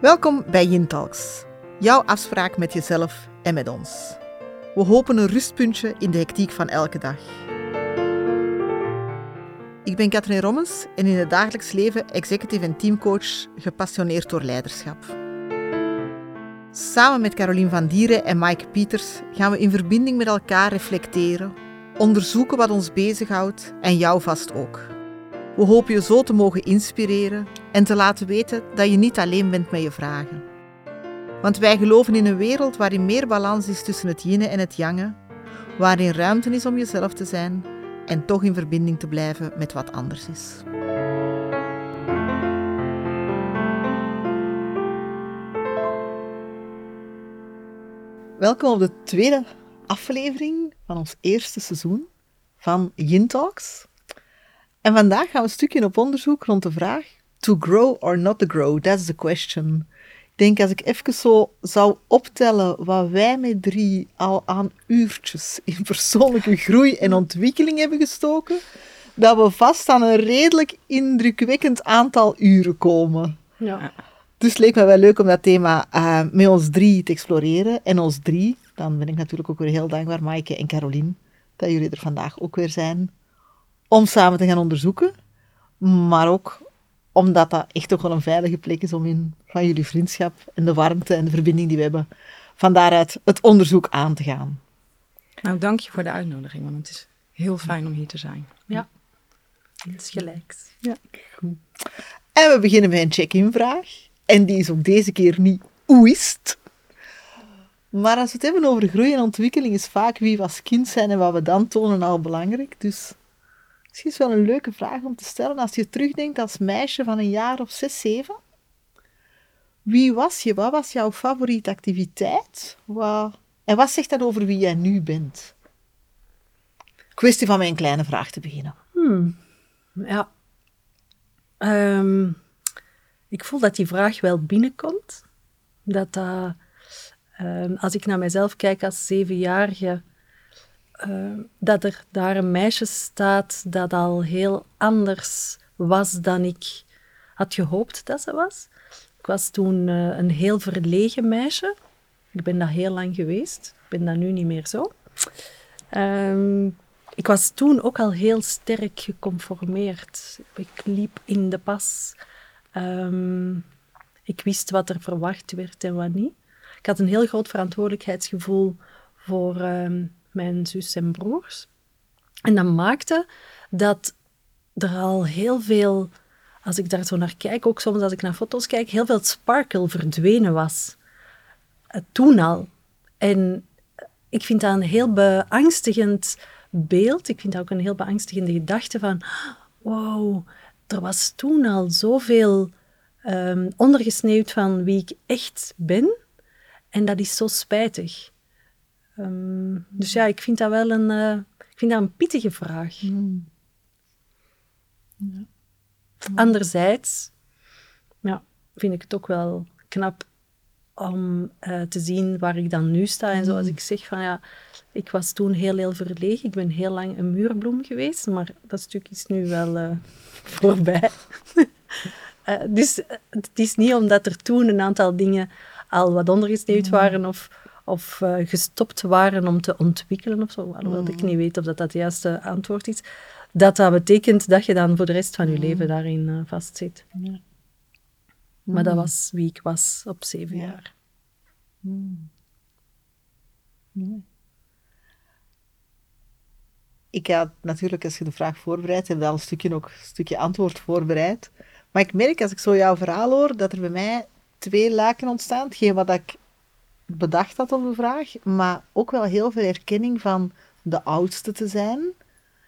Welkom bij Yin Talks, jouw afspraak met jezelf en met ons. We hopen een rustpuntje in de hectiek van elke dag. Ik ben Katrien Rommens en in het dagelijks leven executive en teamcoach gepassioneerd door leiderschap. Samen met Caroline van Dieren en Mike Pieters gaan we in verbinding met elkaar reflecteren, onderzoeken wat ons bezighoudt en jou vast ook. We hopen je zo te mogen inspireren en te laten weten dat je niet alleen bent met je vragen. Want wij geloven in een wereld waarin meer balans is tussen het yin en het yang, waarin ruimte is om jezelf te zijn en toch in verbinding te blijven met wat anders is. Welkom op de tweede aflevering van ons eerste seizoen van Yin Talks. En vandaag gaan we een stukje op onderzoek rond de vraag: to grow or not to grow? That's the question. Ik denk als ik even zo zou optellen wat wij met drie al aan uurtjes in persoonlijke groei en ontwikkeling hebben gestoken, dat we vast aan een redelijk indrukwekkend aantal uren komen. Ja. Dus het leek me wel leuk om dat thema uh, met ons drie te exploreren. En ons drie, dan ben ik natuurlijk ook weer heel dankbaar, Maaike en Caroline, dat jullie er vandaag ook weer zijn om samen te gaan onderzoeken. Maar ook omdat dat echt toch wel een veilige plek is om in van jullie vriendschap en de warmte en de verbinding die we hebben, van daaruit het onderzoek aan te gaan. Nou, dank je voor de uitnodiging, want het is heel fijn om hier te zijn. Ja, het is gelijk. Ja, goed. En we beginnen met een check-in vraag. En die is ook deze keer niet hoe is het? Maar als we het hebben over groei en ontwikkeling, is vaak wie we als kind zijn en wat we dan tonen al belangrijk. Dus misschien is wel een leuke vraag om te stellen als je terugdenkt als meisje van een jaar of zes, zeven. Wie was je? Wat was jouw favoriete activiteit? Wat... En wat zegt dat over wie jij nu bent? Kwestie van mijn kleine vraag te beginnen. Hmm. Ja. Um, ik voel dat die vraag wel binnenkomt. Dat dat, um, als ik naar mezelf kijk als zevenjarige, uh, dat er daar een meisje staat dat al heel anders was dan ik had gehoopt dat ze was. Ik was toen uh, een heel verlegen meisje. Ik ben dat heel lang geweest. Ik ben dat nu niet meer zo. Um, ik was toen ook al heel sterk geconformeerd. Ik liep in de pas. Um, ik wist wat er verwacht werd en wat niet. Ik had een heel groot verantwoordelijkheidsgevoel voor um, mijn zus en broers. En dat maakte dat er al heel veel, als ik daar zo naar kijk, ook soms als ik naar foto's kijk, heel veel sparkle verdwenen was. Uh, toen al. En ik vind dat een heel beangstigend beeld. Ik vind dat ook een heel beangstigende gedachte van, wow, er was toen al zoveel um, ondergesneeuwd van wie ik echt ben. En dat is zo spijtig. Um, dus ja, ik vind dat wel een, uh, ik vind dat een pittige vraag. Mm. Ja. Anderzijds ja, vind ik het ook wel knap om uh, te zien waar ik dan nu sta. En zoals ik zeg, van ja, ik was toen heel, heel verlegen. Ik ben heel lang een muurbloem geweest, maar dat stuk is nu wel uh, voorbij. uh, dus het is niet omdat er toen een aantal dingen al wat ondergesneeuwd waren of, of gestopt waren om te ontwikkelen of zo, alhoewel mm. ik niet weet of dat, dat het juiste antwoord is, dat dat betekent dat je dan voor de rest van je mm. leven daarin vastzit. Ja. Maar dat was wie ik was op zeven ja. jaar. Nee. Ik had natuurlijk, als je de vraag voorbereidt, heb je al een stukje, ook, een stukje antwoord voorbereid. Maar ik merk, als ik zo jouw verhaal hoor, dat er bij mij twee laken ontstaan. Hetgeen wat ik bedacht had op de vraag, maar ook wel heel veel erkenning van de oudste te zijn.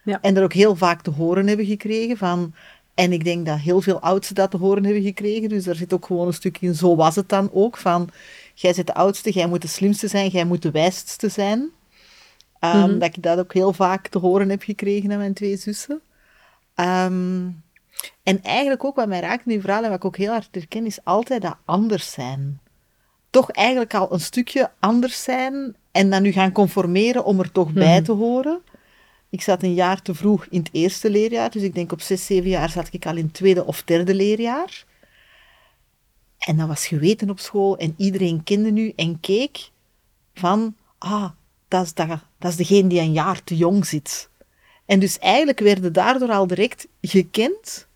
Ja. En er ook heel vaak te horen hebben gekregen van en ik denk dat heel veel oudsten dat te horen hebben gekregen. Dus er zit ook gewoon een stukje in, zo was het dan ook. Van, jij bent de oudste, jij moet de slimste zijn, jij moet de wijste zijn. Um, Dat ik dat ook heel vaak te horen heb gekregen aan mijn twee zussen. Um, en eigenlijk ook wat mij raakt in die verhaal en wat ik ook heel hard herken, is altijd dat anders zijn. Toch eigenlijk al een stukje anders zijn en dan nu gaan conformeren om er toch bij mhm. te horen. Ik zat een jaar te vroeg in het eerste leerjaar, dus ik denk op zes, zeven jaar zat ik al in het tweede of derde leerjaar. En dat was geweten op school en iedereen kende nu en keek van, ah, dat is, dat, dat is degene die een jaar te jong zit. En dus eigenlijk werden daardoor al direct gekend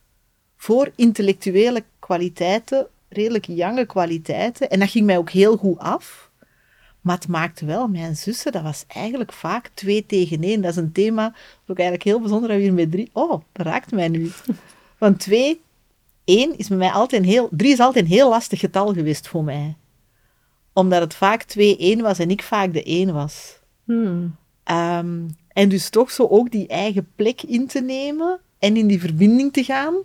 voor intellectuele kwaliteiten, redelijk jonge kwaliteiten. En dat ging mij ook heel goed af. Maar het maakte wel, mijn zussen, dat was eigenlijk vaak twee tegen één. Dat is een thema, dat is ook eigenlijk heel bijzonder dat we hier met drie... Oh, dat raakt mij nu. Want twee, één is bij mij altijd een heel... Drie is altijd een heel lastig getal geweest voor mij. Omdat het vaak twee één was en ik vaak de één was. Hmm. Ehm, en dus toch zo ook die eigen plek in te nemen en in die verbinding te gaan,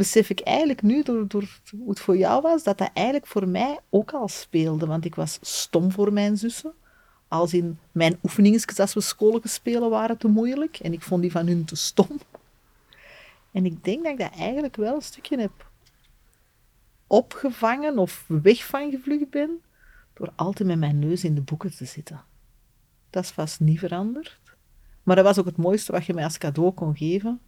besef ik eigenlijk nu, door, door hoe het voor jou was, dat dat eigenlijk voor mij ook al speelde. Want ik was stom voor mijn zussen. Als in mijn oefeningetjes als we scholen spelen waren te moeilijk. En ik vond die van hun te stom. En ik denk dat ik dat eigenlijk wel een stukje heb opgevangen of weg van gevlucht ben, door altijd met mijn neus in de boeken te zitten. Dat is vast niet veranderd. Maar dat was ook het mooiste wat je mij als cadeau kon geven.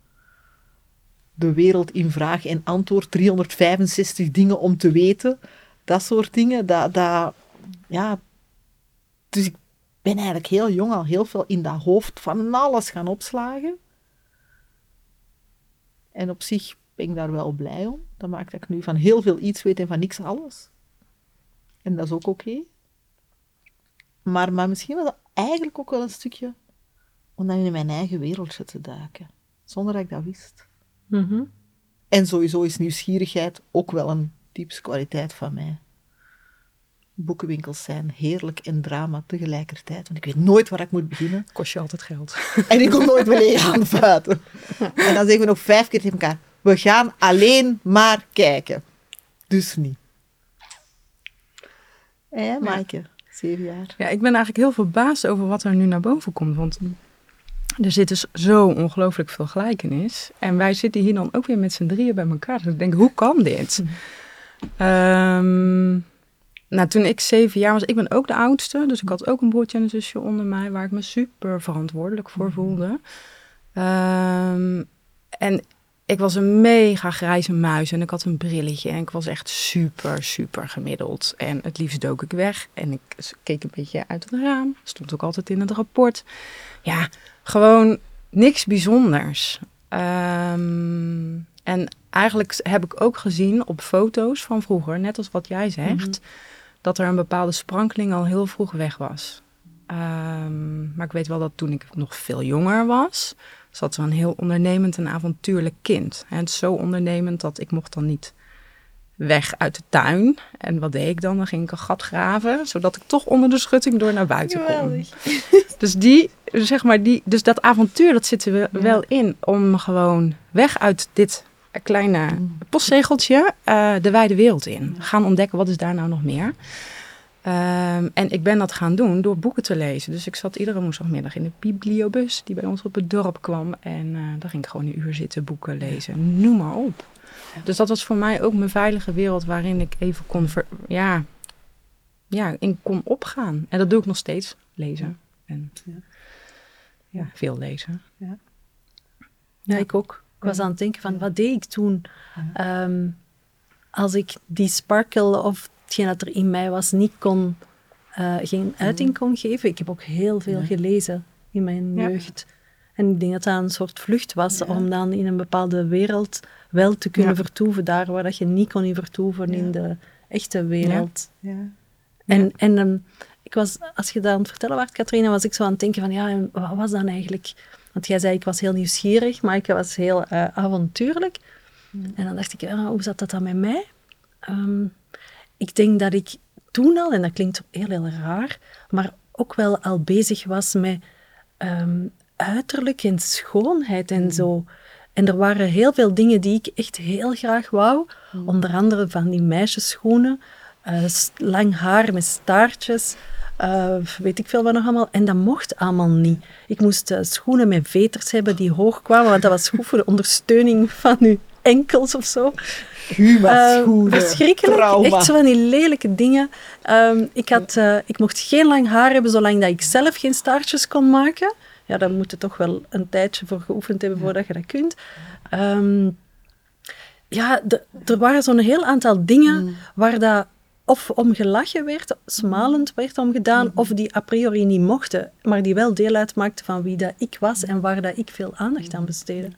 De wereld in vraag en antwoord, 365 dingen om te weten. Dat soort dingen. Dat, dat, ja. Dus ik ben eigenlijk heel jong al heel veel in dat hoofd van alles gaan opslagen. En op zich ben ik daar wel blij om. Dat maakt dat ik nu van heel veel iets weet en van niks alles. En dat is ook oké. Maar, maar misschien was dat eigenlijk ook wel een stukje om in mijn eigen wereldje te duiken. Zonder dat ik dat wist. Mhm. En sowieso is nieuwsgierigheid ook wel een typische kwaliteit van mij. Boekenwinkels zijn heerlijk en drama tegelijkertijd, want ik weet nooit waar ik moet beginnen. Kost je altijd geld. En ik kom nooit meer aan de buiten. En dan zeggen we nog vijf keer tegen elkaar, we gaan alleen maar kijken. Dus niet. Hé, Maaike, zeven jaar. Ja, ik ben eigenlijk heel verbaasd over wat er nu naar boven komt. Want er zit dus zo ongelooflijk veel gelijkenis. En wij zitten hier dan ook weer met z'n drieën bij elkaar. Dus ik denk, hoe kan dit? Ehm, nou, toen ik zeven jaar was, ik ben ook de oudste. Dus ik had ook een broertje en een zusje onder mij... waar ik me super verantwoordelijk voor voelde. Ehm, en ik was een mega grijze muis en ik had een brilletje. En ik was echt super, super gemiddeld. En het liefst dook ik weg. En ik keek een beetje uit het raam. Stond ook altijd in het rapport. Ja, gewoon niks bijzonders. Ehm, en eigenlijk heb ik ook gezien op foto's van vroeger, net als wat jij zegt, dat er een bepaalde sprankeling al heel vroeg weg was. Ehm, maar ik weet wel dat toen ik nog veel jonger was, zat er een heel ondernemend en avontuurlijk kind. En zo ondernemend dat ik mocht dan niet weg uit de tuin. En wat deed ik dan? Dan ging ik een gat graven, zodat ik toch onder de schutting door naar buiten kon. Dus die, zeg maar, die, dus dat avontuur, dat zit er wel- wel in om gewoon weg uit dit kleine postzegeltje eh, de wijde wereld in. Gaan ontdekken, wat is daar nou nog meer? Ehm, en ik ben dat gaan doen door boeken te lezen. Dus ik zat iedere woensdagmiddag in de bibliobus die bij ons op het dorp kwam. En eh daar ging ik gewoon een uur zitten boeken lezen. Noem maar op. Dus dat was voor mij ook mijn veilige wereld waarin ik even kon, ver- ja, ja, in kon opgaan. En dat doe ik nog steeds, lezen. En Ja. ja, veel lezen. Ja, ik ook. Ik was aan het denken van, wat deed ik toen? Ehm, als ik die sparkle of hetgeen dat er in mij was niet kon, eh, geen uiting kon geven. Ik heb ook heel veel Ja. gelezen in mijn Ja. En ik denk dat dat een soort vlucht was Ja. om dan in een bepaalde wereld wel te kunnen Ja. vertoeven, daar waar dat je niet kon in vertoeven Ja. in de echte wereld. Ja. En, en ehm, ik was, als je dat aan het vertellen was, Katrina, was ik zo aan het denken van, ja, wat was dan eigenlijk... Want jij zei, ik was heel nieuwsgierig, maar ik was heel eh, avontuurlijk. En dan dacht ik, hoe zat dat dan met mij? Ehm, ik denk dat ik toen al, en dat klinkt heel, heel raar, maar ook wel al bezig was met ehm, uiterlijk en schoonheid en zo. En er waren heel veel dingen die ik echt heel graag wou. Onder andere van die meisjesschoenen, s- lang haar met staartjes, eh, weet ik veel wat nog allemaal. En dat mocht allemaal niet. Ik moest eh, schoenen met veters hebben die hoog kwamen, want dat was goed voor de ondersteuning van uw enkels of zo. Huma schoenen. verschrikkelijk. Trauma. Echt zo van die lelijke dingen. Ehm, ik, had, ik mocht geen lang haar hebben zolang dat ik zelf geen staartjes kon maken. Ja, daar moet je toch wel een tijdje voor geoefend hebben voordat je dat kunt. Ehm, ja, de- er waren zo'n heel aantal dingen Mm. waar dat of om gelachen werd, smalend werd om gedaan, Mm-hmm. of die a priori niet mochten, maar die wel deel uitmaakten van wie dat ik was en waar dat ik veel aandacht aan besteedde.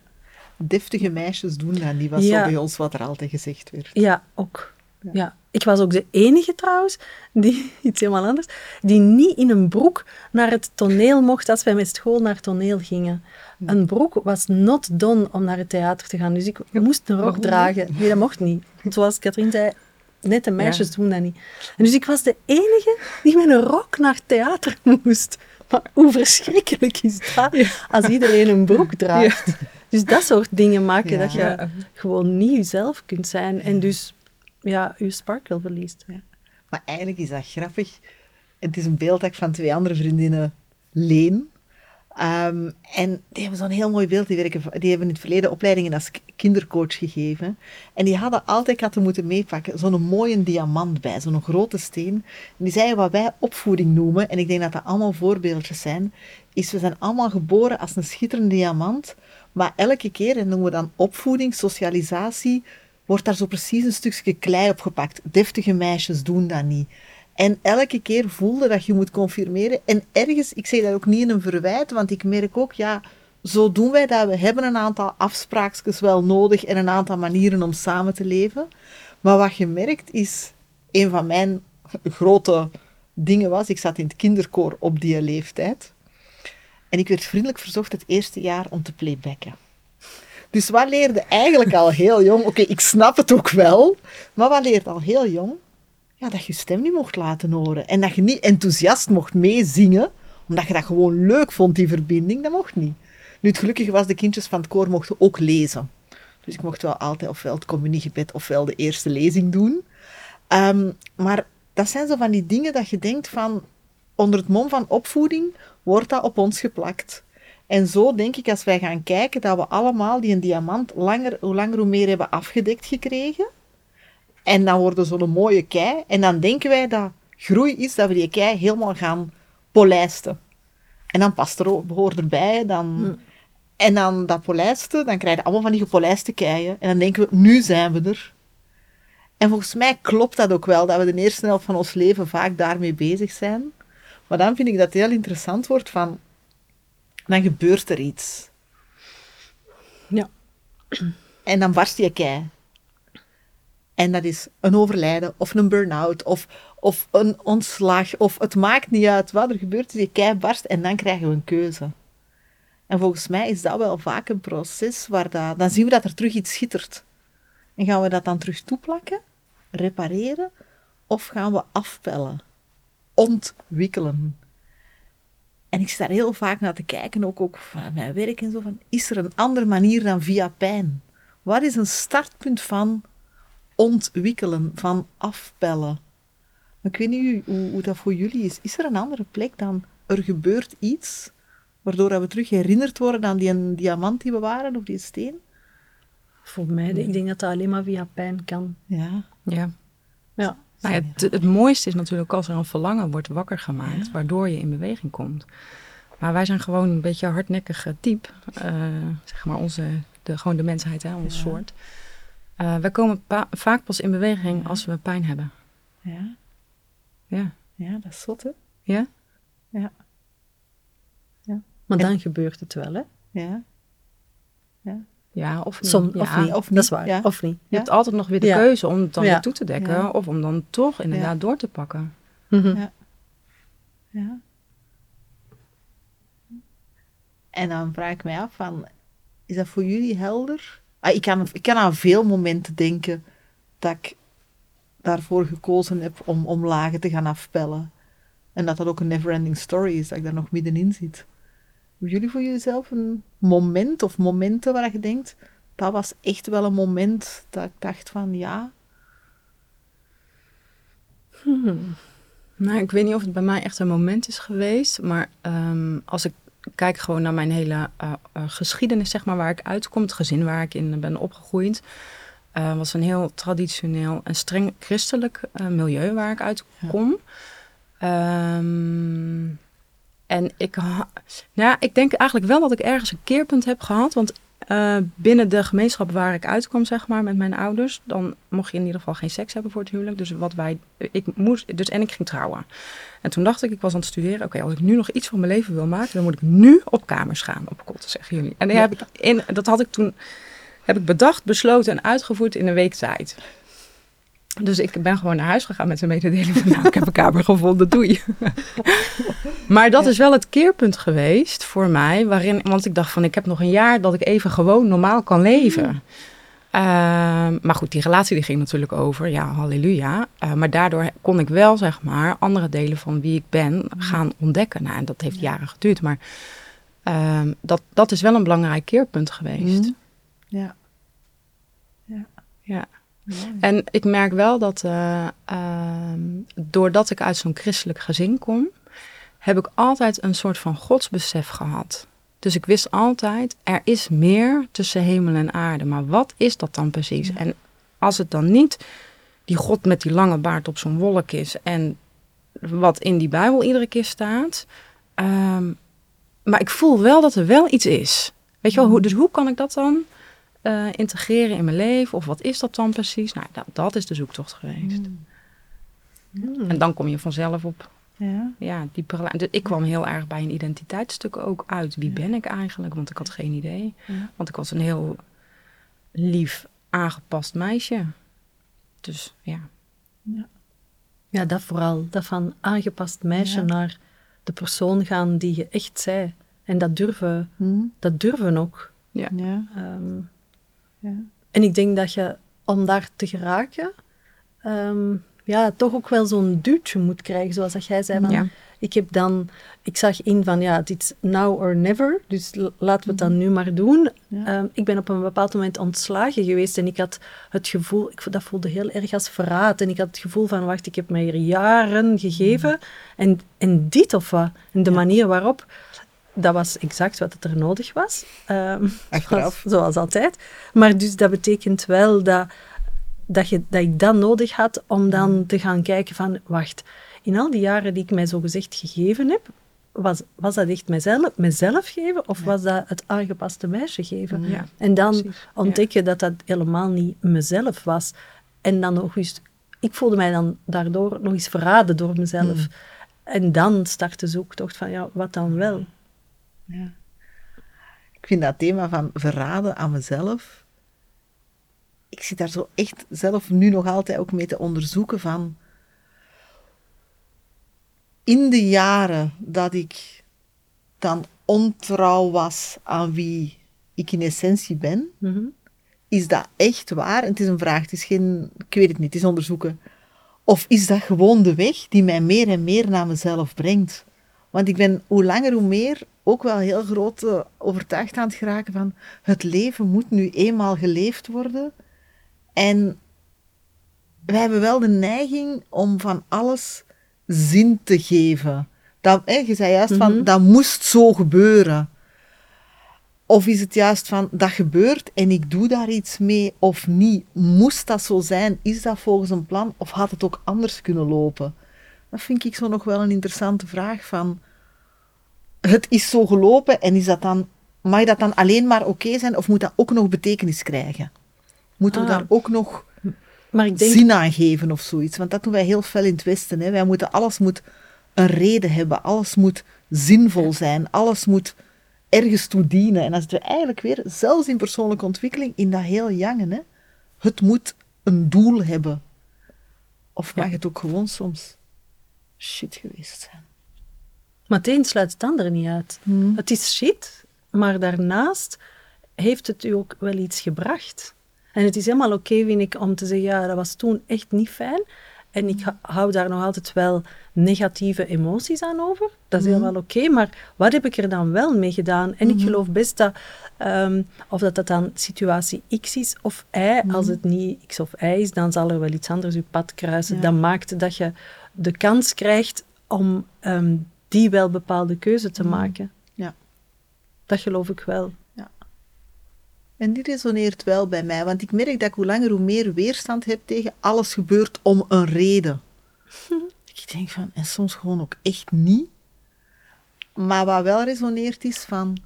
Deftige meisjes doen dat niet, was Ja. zo bij ons wat er altijd gezegd werd. Ja, ook. Ja. Ik was ook de enige trouwens, die, iets helemaal anders, die niet in een broek naar het toneel mocht als wij met school naar toneel gingen. Een broek was not done om naar het theater te gaan, dus ik moest een rok dragen. Nee, dat mocht niet. Zoals Katrien zei, net de meisjes doen dat niet. En dus ik was de enige die met een rok naar het theater moest. Maar hoe verschrikkelijk is dat, als iedereen een broek draagt. Dus dat soort dingen maken dat je gewoon niet jezelf kunt zijn en dus ja, je sparkle verliest. Maar eigenlijk is dat grappig. Het is een beeld dat ik van twee andere vriendinnen leen. Ehm, en die hebben zo'n heel mooi beeld. Die, werken, die hebben in het verleden opleidingen als kindercoach gegeven. En die hadden altijd, ik had er moeten meepakken, zo'n mooie diamant bij, zo'n grote steen. En die zeiden wat wij opvoeding noemen, en ik denk dat dat allemaal voorbeeldjes zijn, is we zijn allemaal geboren als een schitterende diamant. Maar elke keer, en noemen we dan opvoeding, socialisatie, wordt daar zo precies een stukje klei op gepakt. Deftige meisjes doen dat niet. En elke keer voelde dat je moet confirmeren. En ergens, ik zeg dat ook niet in een verwijt, want ik merk ook, ja, zo doen wij dat. We hebben een aantal afspraakjes wel nodig en een aantal manieren om samen te leven. Maar wat je merkt is, een van mijn grote dingen was, ik zat in het kinderkoor op die leeftijd. En ik werd vriendelijk verzocht het eerste jaar om te playbacken. Dus wat leerde eigenlijk al heel jong? Oké, ik snap het ook wel, maar wat leerde al heel jong? Ja, dat je je stem niet mocht laten horen. En dat je niet enthousiast mocht meezingen, omdat je dat gewoon leuk vond, die verbinding. Dat mocht niet. Nu, het gelukkige was, de kindjes van het koor mochten ook lezen. Dus ik mocht wel altijd ofwel het communiegebed ofwel de eerste lezing doen. Ehm, maar dat zijn zo van die dingen dat je denkt van... Onder het mom van opvoeding wordt dat op ons geplakt. En zo denk ik, als wij gaan kijken, dat we allemaal die een diamant langer, hoe langer hoe meer hebben afgedekt gekregen. En dan worden zo'n mooie kei. En dan denken wij dat groei is dat we die kei helemaal gaan polijsten. En dan past er ook, behoort erbij. Dan, En dan dat polijsten, dan krijg je allemaal van die gepolijste keien. En dan denken we, nu zijn we er. En volgens mij klopt dat ook wel, dat we de eerste helft van ons leven vaak daarmee bezig zijn. Maar dan vind ik dat het heel interessant wordt van... Dan gebeurt er iets. Ja. En dan barst je kei. En dat is een overlijden, of een burn-out, of, of een ontslag, of het maakt niet uit wat er gebeurt. Je kei barst en dan krijgen we een keuze. En volgens mij is dat wel vaak een proces waar dat, dan zien we dat er terug iets schittert. En gaan we dat dan terug toeplakken, repareren, of gaan we afpellen, ontwikkelen? En ik sta daar heel vaak naar te kijken, ook, ook van mijn werk en zo, van, is er een andere manier dan via pijn? Wat is een startpunt van ontwikkelen, van afpellen? Ik weet niet hoe, hoe dat voor jullie is. Is er een andere plek dan er gebeurt iets, waardoor dat we terug herinnerd worden aan die een diamant die we waren, of die steen? Voor mij, ik denk dat dat alleen maar via pijn kan. Ja. Ja. Ja. Nou ja, het, het mooiste is natuurlijk als er een verlangen wordt wakker gemaakt, waardoor je in beweging komt. Maar wij zijn gewoon een beetje een hardnekkig type. eh, zeg maar onze, de, gewoon de mensheid, hè, ons Ja. soort. Eh, wij komen pa- vaak pas in beweging Ja. als we pijn hebben. Ja, Ja. ja dat is zot, hè? Ja? Ja. Maar En- dan gebeurt het wel, hè? Ja. Ja, of niet. Ja. of niet. of Dat is waar. ja. Of niet. Je hebt altijd nog weer de Ja. keuze om het dan Ja. weer toe te dekken. Ja. Of om dan toch inderdaad Ja. door te pakken. Mhm. Ja. Ja. En dan vraag ik mij af van, is dat voor jullie helder? Ah, ik, kan, ik kan aan veel momenten denken dat ik daarvoor gekozen heb om, om lagen te gaan afpellen. En dat dat ook een never-ending story is, dat ik daar nog middenin zit. Hebben jullie voor jezelf een moment of momenten waar je denkt, dat was echt wel een moment dat ik dacht van, ja, Nou, ik weet niet of het bij mij echt een moment is geweest. Maar ehm, als ik kijk gewoon naar mijn hele eh, eh, geschiedenis, zeg maar, waar ik uitkom. Het gezin waar ik in ben opgegroeid. eh, was een heel traditioneel en streng christelijk milieu waar ik uitkom. Ehm, en ik, nou ja, ik denk eigenlijk wel dat ik ergens een keerpunt heb gehad. Want eh, binnen de gemeenschap waar ik uitkwam, zeg maar, met mijn ouders, dan mocht je in ieder geval geen seks hebben voor het huwelijk. Dus wat wij, ik moest, dus en ik ging trouwen. En toen dacht ik, ik was aan het studeren, oké, als ik nu nog iets van mijn leven wil maken, dan moet ik nu op kamers gaan, op kot, zeggen jullie. En heb ik in, dat had ik toen, heb ik bedacht, besloten en uitgevoerd in een week tijd. Dus ik ben gewoon naar huis gegaan met zijn mededeling van, nou, ik heb een kamer gevonden, doei. maar dat is wel het keerpunt geweest voor mij, waarin, want ik dacht van, ik heb nog een jaar dat ik even gewoon normaal kan leven. Mm. Ehm, maar goed, die relatie die ging natuurlijk over, ja, halleluja. Uh, maar daardoor kon ik wel, zeg maar, andere delen van wie ik ben mm. gaan ontdekken. Nou, en dat heeft jaren geduurd, maar uh, dat, dat is wel een belangrijk keerpunt geweest. Mm. Ja. Ja. Ja. En ik merk wel dat uh, doordat ik uit zo'n christelijk gezin kom, heb ik altijd een soort van godsbesef gehad. Dus ik wist altijd, er is meer tussen hemel en aarde. Maar wat is dat dan precies? En als het dan niet die God met die lange baard op zo'n wolk is en wat in die Bijbel iedere keer staat. Um, maar ik voel wel dat er wel iets is. Weet je wel, hoe, dus hoe kan ik dat dan uh, integreren in mijn leven? Of wat is dat dan precies? Nou, dat, dat is de zoektocht geweest. Mm. En dan kom je vanzelf op ja. ja, diepere Dus ik kwam heel erg bij een identiteitsstuk ook uit. Wie ben ik eigenlijk? Want ik had geen idee. Want ik was een heel lief, aangepast meisje. Dus ja. Ja, ja dat vooral. Dat van aangepast meisje naar de persoon gaan die je echt zij. En dat durven, hm. dat durven ook. Ja. Ja. Ehm, ja. En ik denk dat je, om daar te geraken, um, ja, toch ook wel zo'n duwtje moet krijgen, zoals dat jij zei. Van, Ik heb dan, ik zag in van ja, dit is now or never, dus laten we het dan mhm. nu maar doen. Ehm, ik ben op een bepaald moment ontslagen geweest en ik had het gevoel, ik, dat voelde heel erg als verraad. En ik had het gevoel van, wacht, ik heb mij hier jaren gegeven mhm. en, en dit of wat. En de manier waarop, dat was exact wat er nodig was. Um, zoals, zoals altijd. Maar dus dat betekent wel dat dat, je, dat ik dat nodig had om dan mm. te gaan kijken van, wacht, in al die jaren die ik mij zo gezegd gegeven heb, was, was dat echt mezelf, mezelf geven of was dat het aangepaste meisje geven? Ja, en dan ontdek je dat dat helemaal niet mezelf was. En dan nog eens, ik voelde mij dan daardoor nog eens verraden door mezelf. Mm. En dan start de zoektocht van, ja, wat dan wel? Ja. Ik vind dat thema van verraden aan mezelf ik zit daar zo echt zelf nu nog altijd ook mee te onderzoeken van... In de jaren dat ik dan ontrouw was aan wie ik in essentie ben, mhm. is dat echt waar? En het is een vraag, het is geen... Ik weet het niet, het is onderzoeken. Of is dat gewoon de weg die mij meer en meer naar mezelf brengt? Want ik ben hoe langer hoe meer ook wel heel groot uh, overtuigd aan het geraken van het leven moet nu eenmaal geleefd worden. En wij hebben wel de neiging om van alles zin te geven. Dat, je zei juist van, mhm. dat moest zo gebeuren. Of is het juist van, dat gebeurt en ik doe daar iets mee of niet? Moest dat zo zijn? Is dat volgens een plan? Of had het ook anders kunnen lopen? Dat vind ik zo nog wel een interessante vraag van... Het is zo gelopen en is dat dan, mag dat dan alleen maar oké zijn of moet dat ook nog betekenis krijgen? Moeten we ah. daar ook nog maar ik denk... zin aan geven of zoiets? Want dat doen wij heel fel in het Westen. Hè. Wij moeten, alles moet een reden hebben, alles moet zinvol zijn, alles moet ergens toe dienen. En als we eigenlijk weer, zelfs in persoonlijke ontwikkeling, in dat heel jangen, hè, het moet een doel hebben. Of mag het ook gewoon soms shit geweest zijn? Maar het een sluit het andere niet uit. Hmm. Het is shit, maar daarnaast heeft het u ook wel iets gebracht. En het is helemaal oké, vind ik, om te zeggen, ja, dat was toen echt niet fijn. En ik hou daar nog altijd wel negatieve emoties aan over. Dat is mm helemaal oké. maar wat heb ik er dan wel mee gedaan? En ik geloof best dat, ehm, of dat dat dan situatie X is of Y, als het niet X of Y is, dan zal er wel iets anders je pad kruisen. Dat maakt dat je de kans krijgt om ehm, die wel bepaalde keuze te mhm. maken. Ja. Dat geloof ik wel. En die resoneert wel bij mij, want ik merk dat ik hoe langer hoe meer weerstand heb tegen alles gebeurt om een reden. ik denk van, en soms gewoon ook echt niet. Maar wat wel resoneert is van,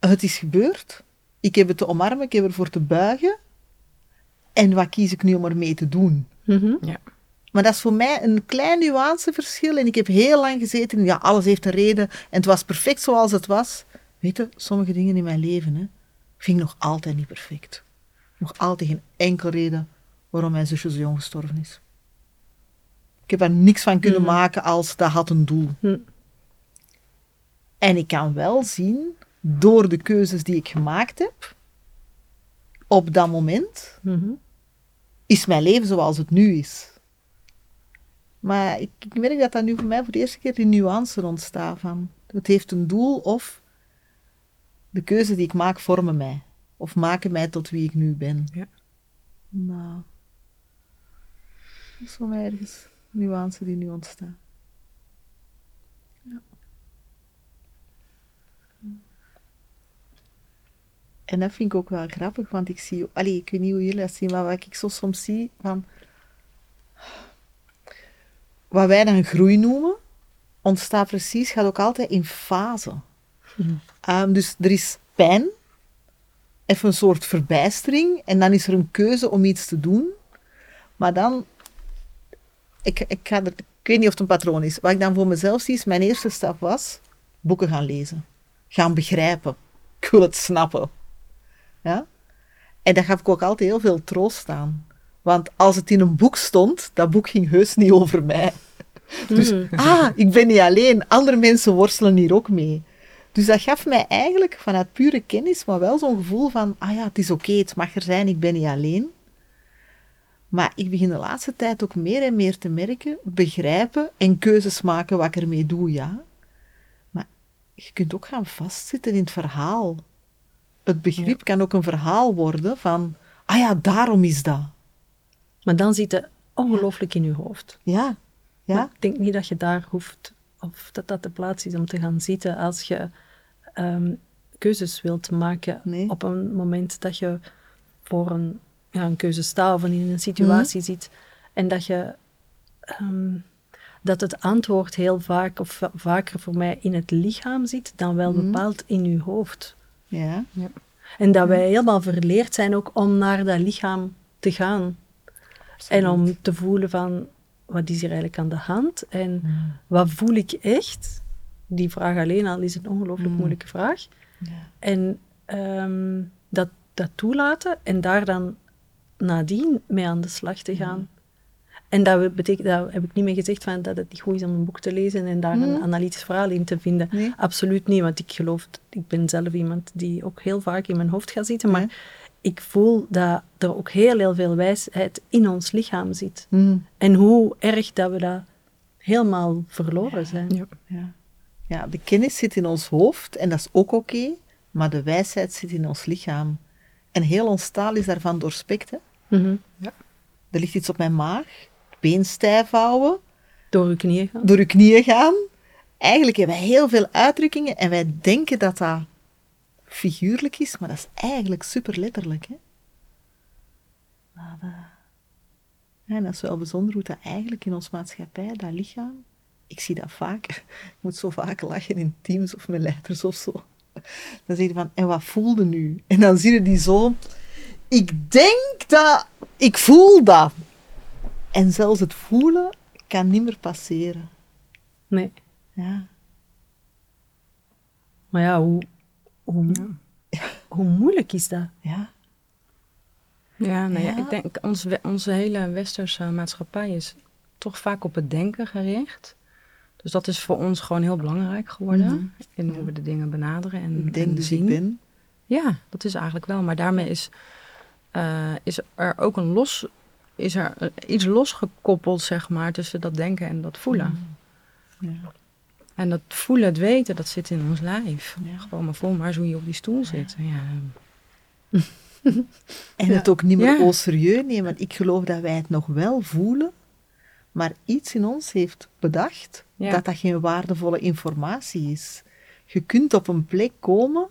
het is gebeurd, Ik heb het te omarmen, ik heb ervoor te buigen. En wat kies ik nu om ermee te doen? Mhm. Ja. Maar dat is voor mij een klein nuanceverschil. En ik heb heel lang gezeten ja, alles heeft een reden. En het was perfect zoals het was. Weet je, sommige dingen in mijn leven, hè, ging nog altijd niet perfect. Nog altijd geen enkele reden waarom mijn zusje zo jong gestorven is. Ik heb daar niks van kunnen Mhm. maken als dat had een doel. Hm. En ik kan wel zien, door de keuzes die ik gemaakt heb, op dat moment, Mhm. is mijn leven zoals het nu is. Maar ik, ik merk dat dat nu voor mij voor de eerste keer die nuance ontstaat van het heeft een doel of de keuze die ik maak vormen mij. Of maken mij tot wie ik nu ben. Ja. Nou, dat is voor mij ergens nuance die nu ontstaat. Ja. En dat vind ik ook wel grappig, want ik zie, allee, ik weet niet hoe jullie dat zien, maar wat ik zo soms zie van wat wij dan groei noemen, ontstaat precies, gaat ook altijd in fase. Ehm, dus er is pijn, even een soort verbijstering, en dan is er een keuze om iets te doen. Maar dan, ik, ik, ga er, ik weet niet of het een patroon is. Wat ik dan voor mezelf zie, is mijn eerste stap was boeken gaan lezen. Gaan begrijpen. Ik wil het snappen. Ja? En daar gaf ik ook altijd heel veel troost aan. Want als het in een boek stond, dat boek ging heus niet over mij. Dus, Mhm. ah, ik ben niet alleen. Andere mensen worstelen hier ook mee. Dus dat gaf mij eigenlijk vanuit pure kennis, maar wel zo'n gevoel van, ah ja, het is oké, het mag er zijn, ik ben niet alleen. Maar ik begin de laatste tijd ook meer en meer te merken, begrijpen en keuzes maken wat ik ermee doe, ja. Maar je kunt ook gaan vastzitten in het verhaal. Het begrip kan ook een verhaal worden van, ah ja, daarom is dat. Maar dan zit het ongelooflijk in je hoofd. Ja, Maar ja, ik denk niet dat je daar hoeft, of dat dat de plaats is om te gaan zitten als je ehm, keuzes wilt maken Nee. op een moment dat je voor een, ja, een keuze staat of in een situatie Mhm. zit. En dat je ehm, dat het antwoord heel vaak, of va- vaker voor mij in het lichaam zit, dan wel Mhm. bepaald in je hoofd. ja. En dat wij helemaal verleerd zijn ook om naar dat lichaam te gaan. En om te voelen van, wat is hier eigenlijk aan de hand? En wat voel ik echt? Die vraag alleen al is een ongelooflijk Mm. moeilijke vraag. Ja. En ehm, dat, dat toelaten en daar dan nadien mee aan de slag te gaan. En dat betekent, dat heb ik niet meer gezegd van dat het niet goed is om een boek te lezen en daar een Mm. analytisch verhaal in te vinden. Nee. Absoluut niet, want ik geloof, ik ben zelf iemand die ook heel vaak in mijn hoofd gaat zitten, maar ik voel dat er ook heel, heel veel wijsheid in ons lichaam zit. Mm. En hoe erg dat we dat helemaal verloren zijn. Ja. Ja. ja, de kennis zit in ons hoofd en dat is ook oké, maar de wijsheid zit in ons lichaam. En heel ons taal is daarvan doorspekt. Hè? Mhm. Er ligt iets op mijn maag, been stijf houden, Door je knieën gaan. door je knieën gaan. Eigenlijk hebben wij heel veel uitdrukkingen en wij denken dat dat figuurlijk is, maar dat is eigenlijk super letterlijk. Hè? Maar, ja, en dat is wel bijzonder hoe dat eigenlijk in onze maatschappij, dat lichaam, ik zie dat vaak, ik moet zo vaak lachen in teams of met leiders of zo. Dan zeg je van, en wat voelde nu? En dan zie je die zo, ik denk dat, ik voel dat. En zelfs het voelen kan niet meer passeren. Nee. Ja. Maar ja, hoe, hoe, hoe moeilijk is dat? Ja. Ja, nou ja, Ja. ik denk ons, we- onze hele westerse maatschappij is toch vaak op het denken gericht. Dus dat is voor ons gewoon heel belangrijk geworden. Mhm. In hoe we de dingen benaderen en, Ik denk en dus zien. ik ben. Ja, dat is eigenlijk wel. Maar daarmee is, eh, is er ook een los, is er iets losgekoppeld, zeg maar, tussen dat denken en dat voelen. Ja. En dat voelen, het weten, dat zit in ons lijf. Ja. Gewoon maar voel maar eens hoe je op die stoel zit. Ja. En het ook niet meer Ja. au serieus nemen. Want ik geloof dat wij het nog wel voelen, maar iets in ons heeft bedacht Ja. dat dat geen waardevolle informatie is. Je kunt op een plek komen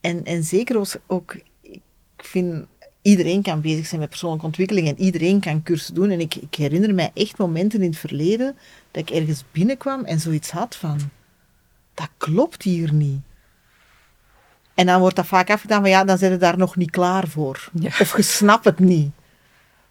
en, en zeker als ook, ik vind, iedereen kan bezig zijn met persoonlijke ontwikkeling en iedereen kan cursus doen. En ik, ik herinner mij echt momenten in het verleden dat ik ergens binnenkwam en zoiets had van, dat klopt hier niet. En dan wordt dat vaak afgedaan van ja, dan zijn ze daar nog niet klaar voor. Ja. Of je snapt het niet.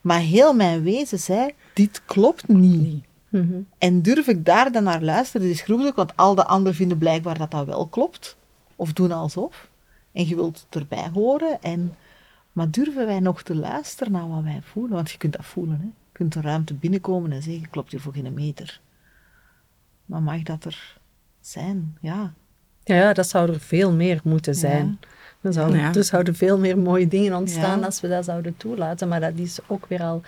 Maar heel mijn wezen zei, dit klopt niet. Nee. Mhm. En durf ik daar dan naar luisteren? Het is groepelijk, want al de anderen vinden blijkbaar dat dat wel klopt. Of doen alsof. En je wilt erbij horen. En, maar durven wij nog te luisteren naar wat wij voelen? Want je kunt dat voelen. Hè? Je kunt een ruimte binnenkomen en zeggen, klopt hier voor geen meter. Maar mag dat er zijn? Ja. Ja, ja, dat zou er veel meer moeten zijn. Dan zouden, Ja. Er zouden veel meer mooie dingen ontstaan Ja. als we dat zouden toelaten. Maar dat is ook weer al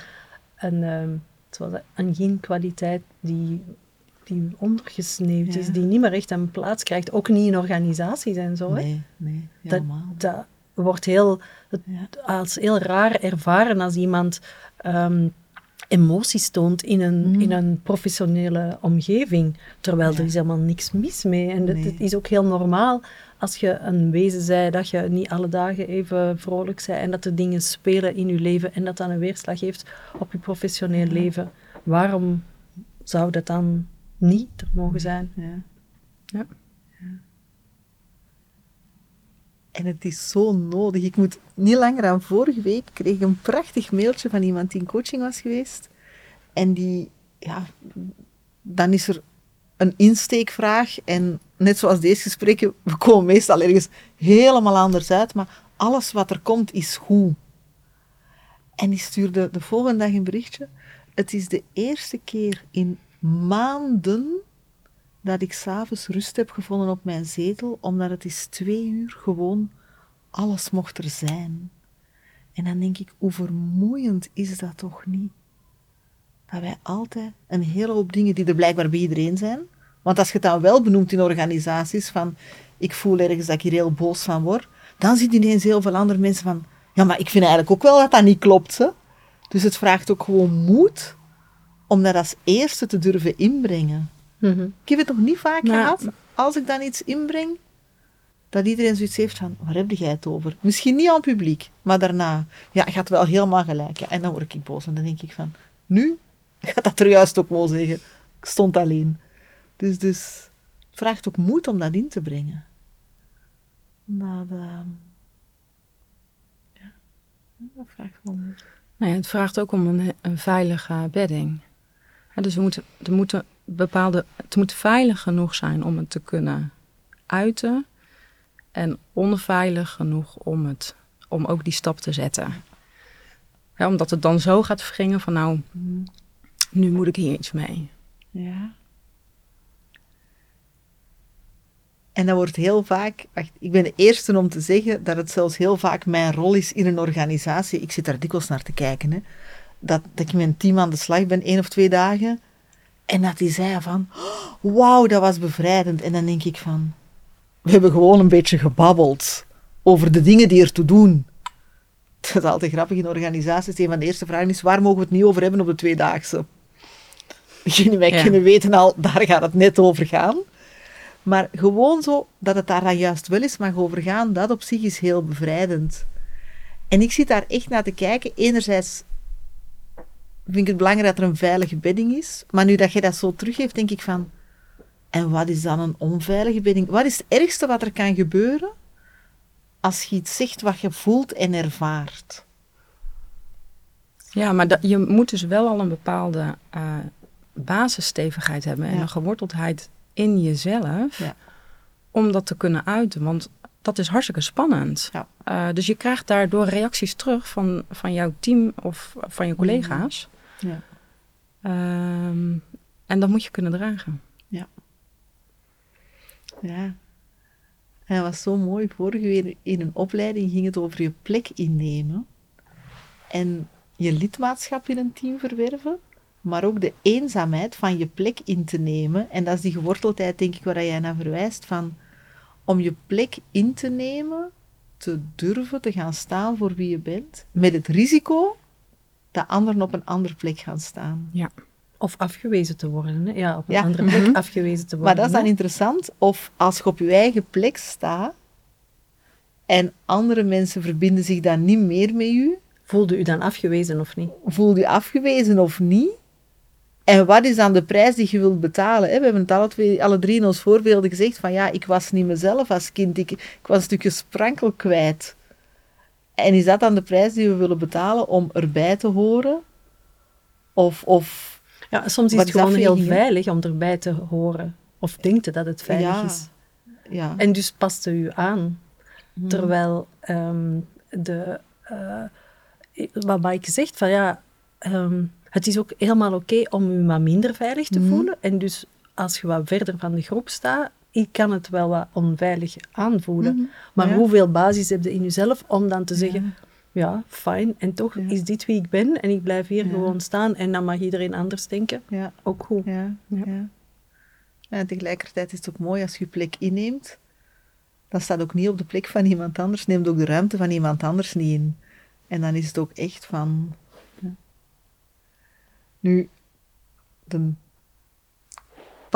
een, ehm, zoals dat, een genkwaliteit die, die ondergesneeuwd Ja. is, die niet meer echt een plaats krijgt. Ook niet in organisaties en zo. hè. Nee, nee, Dat, helemaal. dat wordt heel, als heel raar ervaren als iemand ehm, emoties toont in een, Mm. in een professionele omgeving. Terwijl Ja. er is helemaal niks mis mee. En het, Nee. is ook heel normaal als je een wezen zei dat je niet alle dagen even vrolijk bent en dat er dingen spelen in je leven en dat dan een weerslag heeft op je professioneel leven. Waarom zou dat dan niet er mogen zijn? Ja. Ja. En het is zo nodig. Ik moet niet langer dan vorige week kreeg een prachtig mailtje van iemand die in coaching was geweest. En die, ja, dan is er een insteekvraag. En net zoals deze gesprekken, we komen meestal ergens helemaal anders uit. Maar alles wat er komt is goed. En die stuurde de volgende dag een berichtje. Het is de eerste keer in maanden dat ik s'avonds rust heb gevonden op mijn zetel, omdat het is twee uur gewoon alles mocht er zijn. En dan denk ik, hoe vermoeiend is dat toch niet? Dat wij altijd een hele hoop dingen die er blijkbaar bij iedereen zijn. Want als je dan wel benoemt in organisaties van ik voel ergens dat ik hier heel boos van word, dan zie je ineens heel veel andere mensen van ja, maar ik vind eigenlijk ook wel dat dat niet klopt. Hè? Dus het vraagt ook gewoon moed om dat als eerste te durven inbrengen. Mhm. Ik heb het nog niet vaak gehad, als ik dan iets inbreng, dat iedereen zoiets heeft van, waar heb jij het over? Misschien niet aan het publiek, maar daarna, ja, gaat wel helemaal gelijk. Ja, en dan word ik boos en dan denk ik van, nu gaat dat er juist ook wel zeggen. Ik stond alleen. Dus, dus het vraagt ook moed om dat in te brengen. Dat, ehm, ja, dat vraagt wel moed. Nou ja, het vraagt ook om een, een veilige bedding. Dus we moeten, er moeten bepaalde, het moet veilig genoeg zijn om het te kunnen uiten. En onveilig genoeg om, het, om ook die stap te zetten. Omdat het dan zo gaat wringen van nou, nu moet ik hier iets mee. Ja. En dat wordt heel vaak, wacht, ik ben de eerste om te zeggen dat het zelfs heel vaak mijn rol is in een organisatie. Ik zit daar dikwijls naar te kijken. Hè. Dat, dat ik met een team aan de slag ben, één of twee dagen. En dat die zei van, "Oh, wauw, dat was bevrijdend. En dan denk ik van, we hebben gewoon een beetje gebabbeld over de dingen die ertoe doen. Dat is altijd grappig in organisaties. Een van de eerste vragen is, waar mogen we het niet over hebben op de tweedaagse? Jullie mij Ja. kunnen weten al, daar gaat het net over gaan. Maar gewoon zo dat het daar dan juist wel eens mag over gaan, dat op zich is heel bevrijdend. En ik zit daar echt naar te kijken. Enerzijds vind ik het belangrijk dat er een veilige bedding is. Maar nu dat je dat zo teruggeeft, denk ik van... En wat is dan een onveilige bedding? Wat is het ergste wat er kan gebeuren als je iets zegt wat je voelt en ervaart? Ja, maar dat, je moet dus wel al een bepaalde eh, basisstevigheid hebben en Ja. een geworteldheid in jezelf Ja. om dat te kunnen uiten. Want dat is hartstikke spannend. Ja. Eh, dus je krijgt daardoor reacties terug van, van jouw team of van je collega's. Ja. Ehm, en dat moet je kunnen dragen. Ja. En dat was zo mooi. Vorige week in een opleiding ging het over je plek innemen. En je lidmaatschap in een team verwerven. Maar ook de eenzaamheid van je plek in te nemen. En dat is die geworteldheid, denk ik, waar jij naar verwijst. Van om je plek in te nemen, te durven te gaan staan voor wie je bent. Met het risico dat anderen op een andere plek gaan staan. Of afgewezen te worden. Hè? Ja, op een Ja. andere plek Mhm. afgewezen te worden. Maar dat is dan hè. interessant. Of als je op je eigen plek staat en andere mensen verbinden zich dan niet meer met u, Voelde u dan afgewezen of niet? voel je afgewezen of niet, En wat is dan de prijs die je wilt betalen? Hè? We hebben het alle, twee, alle drie in ons voorbeelden gezegd van ja, ik was niet mezelf als kind. Ik, ik was een stukje sprankel kwijt. En is dat dan de prijs die we willen betalen om erbij te horen? Of, of Ja, soms is het is gewoon heel veilig om erbij te horen. Of denkt dat het veilig ja, is. ja. En dus past u aan. Mhm. Terwijl ehm, de, eh, wat Mike zegt, van ja, ehm, het is ook helemaal oké om je wat minder veilig te Mhm. voelen. En dus als je wat verder van de groep staat, ik kan het wel wat onveilig aanvoelen. Mhm. Maar Ja. hoeveel basis heb je in jezelf om dan te zeggen, Ja. ja, fijn, en toch Ja. is dit wie ik ben en ik blijf hier gewoon staan en dan mag iedereen anders denken. Ja, Ook goed. ja. En tegelijkertijd is het ook mooi als je je plek inneemt. Dan staat ook niet op de plek van iemand anders. Neemt ook de ruimte van iemand anders niet in. En dan is het ook echt van... ja. Nu, de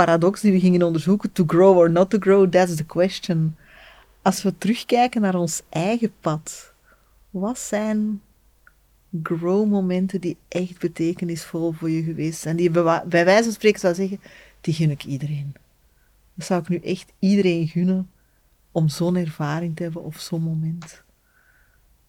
paradox die we gingen onderzoeken, to grow or not to grow, that's the question. Als we terugkijken naar ons eigen pad, wat zijn grow-momenten die echt betekenisvol voor je geweest zijn? Die bij wijze van spreken zou zeggen, die gun ik iedereen. Dat zou ik nu echt iedereen gunnen om zo'n ervaring te hebben of zo'n moment.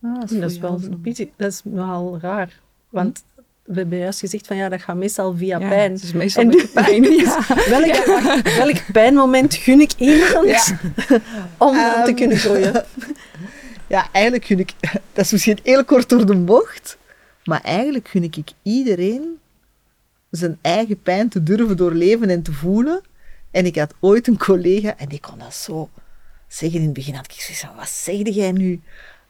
Ah, Dat is, wel een beetje- dat is nogal raar. Want we hebben juist gezegd van ja, dat gaat meestal via Ja, pijn. Het is meestal En pijn. Ja. Welk, welk pijnmoment gun ik iemand om te Ehm, kunnen groeien? Ja, eigenlijk gun ik... Dat is misschien heel kort door de bocht, maar eigenlijk gun ik iedereen zijn eigen pijn te durven doorleven en te voelen. En ik had ooit een collega, en die kon dat zo zeggen in het begin, had ik gezegd, van, wat zegde jij nu?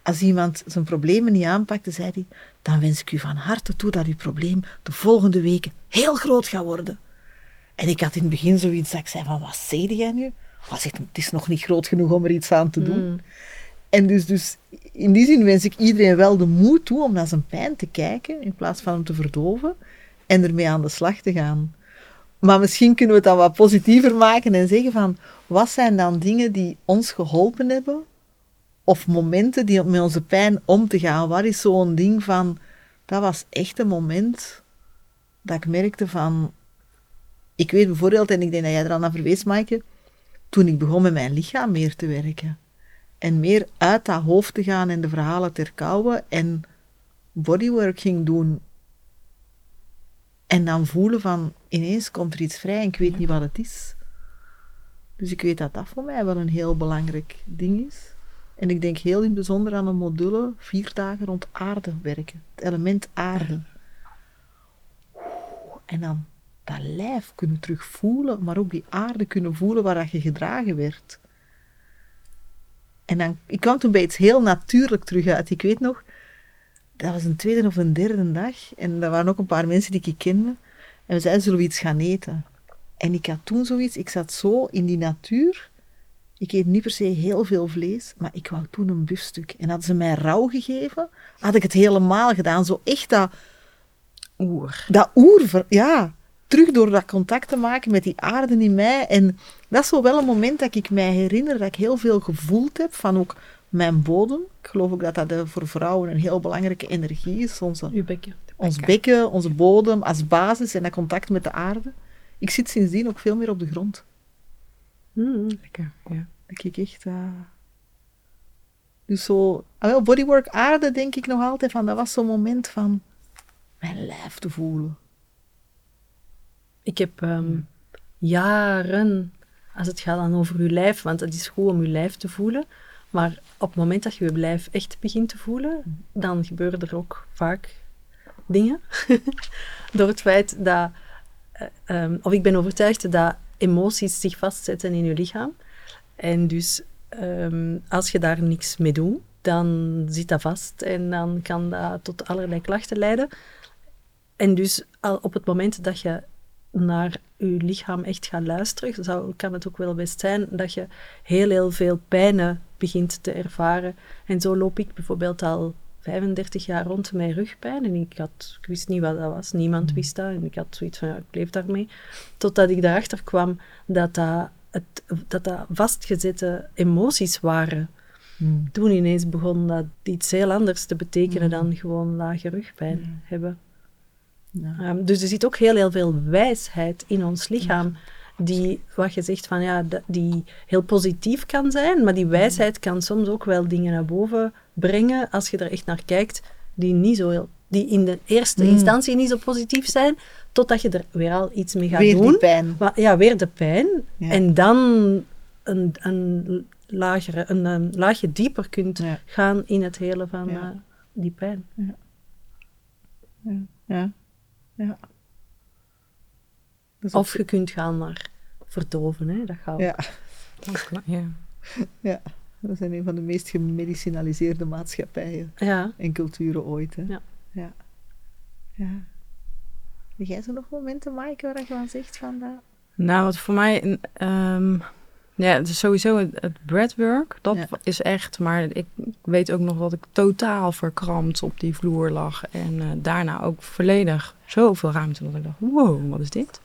Als iemand zijn problemen niet aanpakte, zei hij, dan wens ik u van harte toe dat uw probleem de volgende weken heel groot gaat worden. En ik had in het begin zoiets dat ik zei van, wat zegde jij nu? Hij zegt, het is nog niet groot genoeg om er iets aan te doen. Mm. En dus, dus in die zin wens ik iedereen wel de moed toe om naar zijn pijn te kijken, in plaats van hem te verdoven, en ermee aan de slag te gaan. Maar misschien kunnen we het dan wat positiever maken en zeggen van, wat zijn dan dingen die ons geholpen hebben, of momenten die met onze pijn om te gaan? Wat is zo'n ding van, dat was echt een moment dat ik merkte van, ik weet bijvoorbeeld, en ik denk dat jij er al naar verwees, Maaike, toen ik begon met mijn lichaam meer te werken. En meer uit dat hoofd te gaan en de verhalen te herkauwen en bodywork ging doen. En dan voelen van, ineens komt er iets vrij en ik weet niet wat het is. Dus ik weet dat dat voor mij wel een heel belangrijk ding is. En ik denk heel in het bijzonder aan een module, vier dagen rond aarde werken. Het element aarde. En dan dat lijf kunnen terugvoelen, maar ook die aarde kunnen voelen waar dat je gedragen werd. En dan, ik kwam toen bij iets heel natuurlijk terug uit. Ik weet nog, dat was een tweede of een derde dag. En er waren ook een paar mensen die ik kende. En we zeiden, zullen we iets gaan eten? En ik had toen zoiets, ik zat zo in die natuur. Ik eet niet per se heel veel vlees, maar ik wou toen een biefstuk. En hadden ze mij rauw gegeven, had ik het helemaal gedaan. Zo echt dat, Oer. dat oer, ja, terug door dat contact te maken met die aarde in mij. En dat is zo wel een moment dat ik mij herinner dat ik heel veel gevoeld heb van ook mijn bodem. Ik geloof ook dat dat eh, voor vrouwen een heel belangrijke energie is. Onze, Uw bekken. ons bekken, onze bodem als basis en dat contact met de aarde. Ik zit sindsdien ook veel meer op de grond. Mm. Lekker, ja. Dat ik echt... eh, Dus zo... Wel, bodywork aarde denk ik nog altijd van... Dat was zo'n moment van mijn lijf te voelen. Ik heb ehm, jaren, als het gaat dan over uw lijf, want het is goed om uw lijf te voelen, maar op het moment dat je je lijf echt begint te voelen, dan gebeuren er ook vaak dingen. Door het feit dat, eh, ehm, of ik ben overtuigd dat emoties zich vastzetten in je lichaam. En dus ehm, als je daar niks mee doet, dan zit dat vast en dan kan dat tot allerlei klachten leiden. En dus al op het moment dat je naar je lichaam echt gaat luisteren, zou, kan het ook wel best zijn dat je heel, heel veel pijnen begint te ervaren. En zo loop ik bijvoorbeeld al 35 jaar rond met rugpijn en ik, had, ik wist niet wat dat was, niemand wist dat en ik had zoiets van, ja, ik leef daarmee. Totdat ik daarachter kwam dat dat, het, dat, dat vastgezette emoties waren. Toen ineens begon dat iets heel anders te betekenen dan gewoon lage rugpijn hebben. Ja. Ehm, dus er zit ook heel, heel veel wijsheid in ons lichaam. Die, wat je zegt van ja, die heel positief kan zijn, maar die wijsheid kan soms ook wel dingen naar boven brengen als je er echt naar kijkt, die niet zo heel, die in de eerste Mm. instantie niet zo positief zijn, totdat je er weer al iets mee gaat Weer doen. die pijn. Maar, ja, weer de pijn. Ja. En dan een, een, lagere, een, een laagje dieper kunt Ja. gaan in het hele van Ja. eh, die pijn. Ja. Ja. Is Of je kunt gaan naar verdoven, hè. dat gaat ook. Ja. Kla- ja. ja, we zijn een van de meest gemedicinaliseerde maatschappijen Ja. en culturen ooit. Hè? Ja. ja. ja. Heb jij zo nog momenten, Maaike, waar je aan zegt van dat? Nou, wat voor mij, ehm, ja, het is sowieso het, het breathwork, dat Ja. is echt, maar ik weet ook nog dat ik totaal verkrampt op die vloer lag en eh, daarna ook volledig zoveel ruimte dat ik dacht, wow, wat is dit?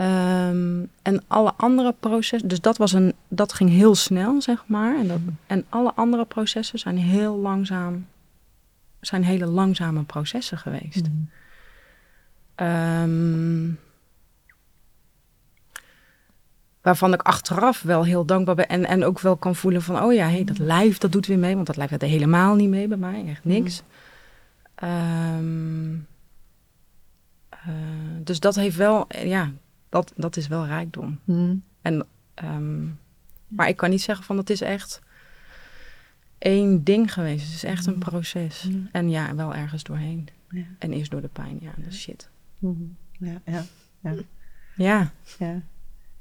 Ehm, en alle andere processen, dus dat, was een, dat ging heel snel, zeg maar. En, dat, en alle andere processen zijn heel langzaam, zijn hele langzame processen geweest. Ehm, waarvan ik achteraf wel heel dankbaar ben. En, en ook wel kan voelen van, oh ja, hey, dat lijf, dat doet weer mee. Want dat lijf had helemaal niet mee bij mij, echt niks. Ehm, eh, dus dat heeft wel, ja, dat, dat is wel rijkdom. Hmm. En, ehm, maar ik kan niet zeggen van, het is echt één ding geweest. Het is echt een proces. Mm. En ja, wel ergens doorheen. Ja. En eerst door de pijn, ja, dat is shit. Mhm. Ja, ja, ja, Ja, ja.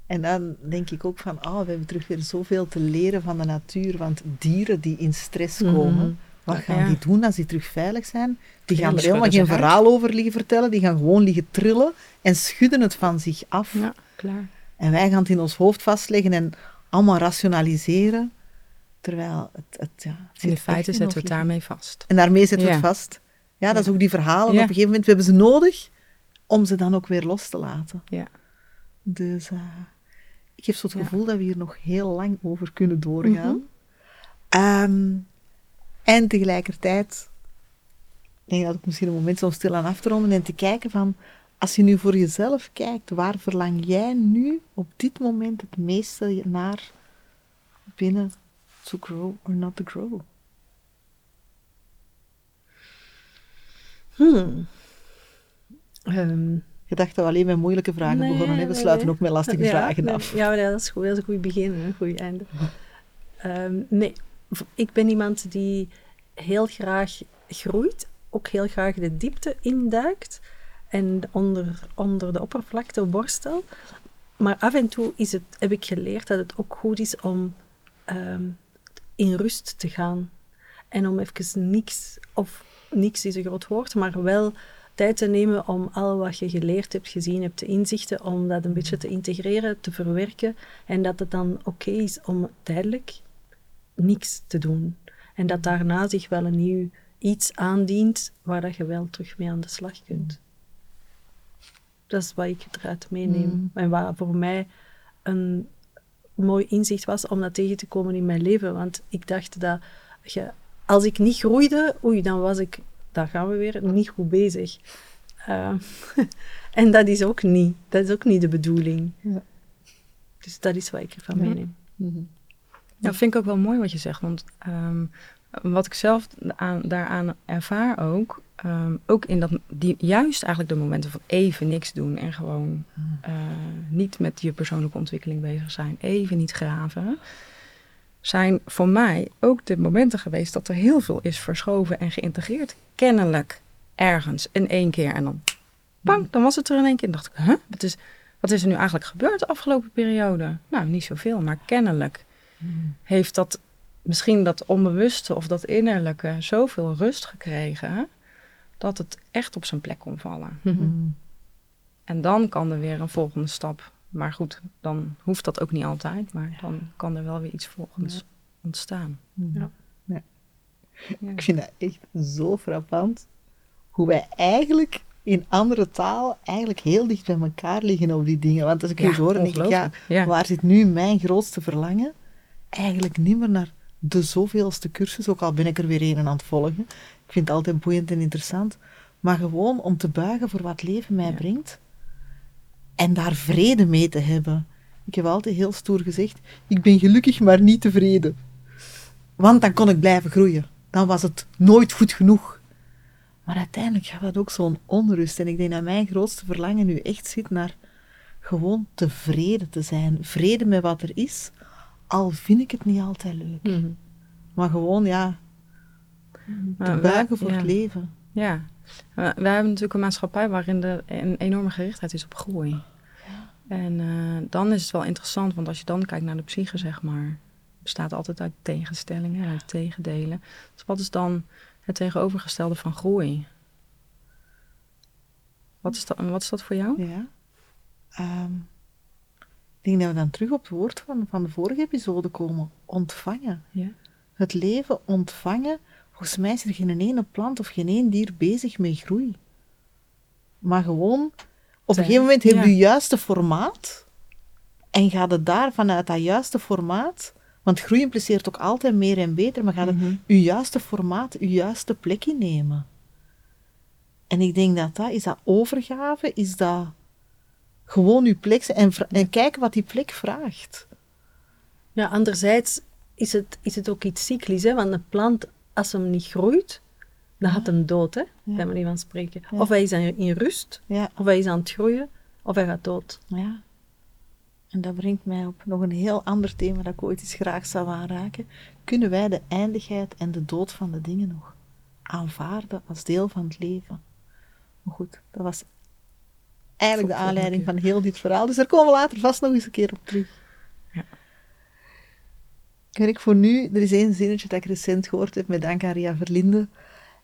En dan denk ik ook van, oh, we hebben terug weer zoveel te leren van de natuur. Want dieren die in stress komen, wat gaan Ja. die doen als die terug veilig zijn? Die gaan er helemaal geen verhaal over liggen vertellen. Die gaan gewoon liggen trillen en schudden het van zich af. ja klaar. En wij gaan het in ons hoofd vastleggen en allemaal rationaliseren. Terwijl het, het, ja, het in feite zetten we het daarmee vast. En daarmee zetten we Ja. het vast. Ja, dat is ook die verhalen. Op een gegeven moment we hebben ze nodig om ze dan ook weer los te laten. Ja. Dus eh, ik heb zo het gevoel dat we hier nog heel lang over kunnen doorgaan. Ehm, en tegelijkertijd denk ik dat ik misschien een moment is om stil aan af te ronden en te kijken van, als je nu voor jezelf kijkt, waar verlang jij nu op dit moment het meeste naar binnen to grow or not to grow? Hmm. Ehm, Je dacht dat we alleen met moeilijke vragen Nee, begonnen. Hè? We nee, sluiten nee. ook met lastige ja, vragen af. Ja, dat is goed. Dat is een goed begin en een goed einde. Ehm, nee, ik ben iemand die heel graag groeit, ook heel graag de diepte induikt en onder, onder de oppervlakte borstel. Maar af en toe is het, heb ik geleerd dat het ook goed is om ehm, in rust te gaan. En om even niks, of niks is een groot woord, maar wel tijd te nemen om al wat je geleerd hebt, gezien hebt, de inzichten, om dat een beetje te integreren, te verwerken. En dat het dan oké is om tijdelijk niks te doen. En dat daarna zich wel een nieuw iets aandient waar dat je wel terug mee aan de slag kunt. Dat is wat ik eruit meeneem. Mm. En wat voor mij een mooi inzicht was om dat tegen te komen in mijn leven. Want ik dacht dat je, als ik niet groeide, oei, dan was ik, daar gaan we weer, niet goed bezig. Eh, en dat is ook niet, dat is ook niet de bedoeling. Ja. Dus dat is wat ik ervan Ja. meeneem. Mhm. Ja, vind ik ook wel mooi wat je zegt. Want ehm, wat ik zelf aan, daaraan ervaar ook, ehm, ook in dat, die, juist eigenlijk de momenten van even niks doen en gewoon eh, niet met je persoonlijke ontwikkeling bezig zijn, even niet graven, zijn voor mij ook de momenten geweest dat er heel veel is verschoven en geïntegreerd. Kennelijk ergens in één keer en dan, bang, dan was het er in één keer. En dacht ik, huh, wat is, wat is er nu eigenlijk gebeurd de afgelopen periode? Nou, niet zoveel, maar kennelijk heeft dat misschien dat onbewuste of dat innerlijke zoveel rust gekregen dat het echt op zijn plek kon vallen. Mhm. En dan kan er weer een volgende stap. Maar goed, dan hoeft dat ook niet altijd, maar dan kan er wel weer iets volgens ontstaan. Ja. Ja. Ja. Ik vind dat echt zo frappant. Hoe wij eigenlijk in andere taal eigenlijk heel dicht bij elkaar liggen op die dingen. Want als ik Ja, je hoor, denk ik. Ja. waar zit nu mijn grootste verlangen? Eigenlijk niet meer naar de zoveelste cursus, ook al ben ik er weer een aan het volgen. Ik vind het altijd boeiend en interessant. maar gewoon om te buigen voor wat leven mij brengt en daar vrede mee te hebben. Ik heb altijd heel stoer gezegd: ik ben gelukkig, maar niet tevreden. Want dan kon ik blijven groeien. Dan was het nooit goed genoeg. Maar uiteindelijk gaat dat ook zo'n onrust. En ik denk dat mijn grootste verlangen nu echt zit naar gewoon tevreden te zijn. Vrede met wat er is, al vind ik het niet altijd leuk. Mhm. Maar gewoon, ja, te Maar wij- buigen voor ja. het leven. Ja, we, we hebben natuurlijk een maatschappij waarin er een enorme gerichtheid is op groei. En eh, dan is het wel interessant, want als je dan kijkt naar de psyche, zeg maar, bestaat altijd uit tegenstellingen, uit tegendelen. Dus wat is dan het tegenovergestelde van groei? Wat is dat, wat is dat voor jou? Ja. Ehm, ik denk dat we dan terug op het woord van, van de vorige episode komen. Ontvangen. Ja. Het leven ontvangen. Volgens mij is er geen ene plant of geen één dier bezig met groei. Maar gewoon, op een gegeven moment heb je je juiste formaat. En ga het daar vanuit dat juiste formaat. Want groei impliceert ook altijd meer en beter. Maar ga het Mhm. je juiste formaat, je juiste plek innemen. En ik denk dat dat, is dat overgave, is dat gewoon je plek en, en kijken wat die plek vraagt. Ja, anderzijds is het, is het ook iets cyclisch, hè? want een plant, als hem niet groeit, dan gaat hem dood, hè? Ja. bij manier van spreken. Ja. Of hij is in in rust, Ja, of hij is aan het groeien, of hij gaat dood. ja. En dat brengt mij op nog een heel ander thema dat ik ooit eens graag zou aanraken. Kunnen wij de eindigheid en de dood van de dingen nog aanvaarden als deel van het leven? Maar goed, dat was eigenlijk de aanleiding van heel dit verhaal. Dus daar komen we later vast nog eens een keer op terug. Ja. Ik voor nu, er is één zinnetje dat ik recent gehoord heb met dank aan Ria Verlinde.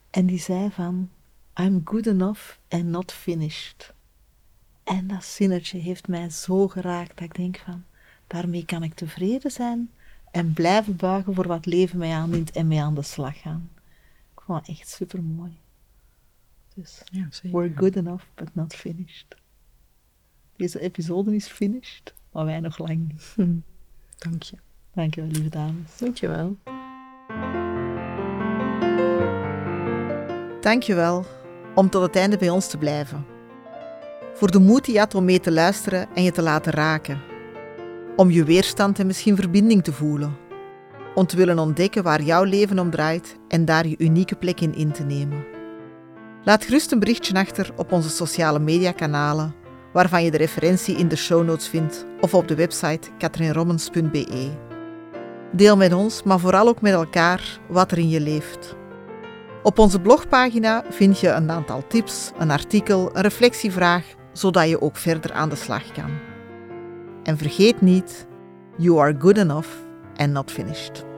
En die zei van, I'm good enough and not finished. En dat zinnetje heeft mij zo geraakt dat ik denk van, daarmee kan ik tevreden zijn en blijven buigen voor wat leven mij aandient en mee aan de slag gaan. Ik vond het echt super mooi. Dus, Ja, we're good enough but not finished. Deze episode is finished, maar wij nog lang niet. Hm. Dank je. Dankjewel, lieve dames. Dankjewel. Dankjewel om tot het einde bij ons te blijven. Voor de moed die je had om mee te luisteren en je te laten raken. Om je weerstand en misschien verbinding te voelen. Om te willen ontdekken waar jouw leven om draait en daar je unieke plek in in te nemen. Laat gerust een berichtje achter op onze sociale mediakanalen, waarvan je de referentie in de show notes vindt of op de website katrinrommens.be. Deel met ons, maar vooral ook met elkaar, wat er in je leeft. Op onze blogpagina vind je een aantal tips, een artikel, een reflectievraag, zodat je ook verder aan de slag kan. En vergeet niet, you are good enough and not finished.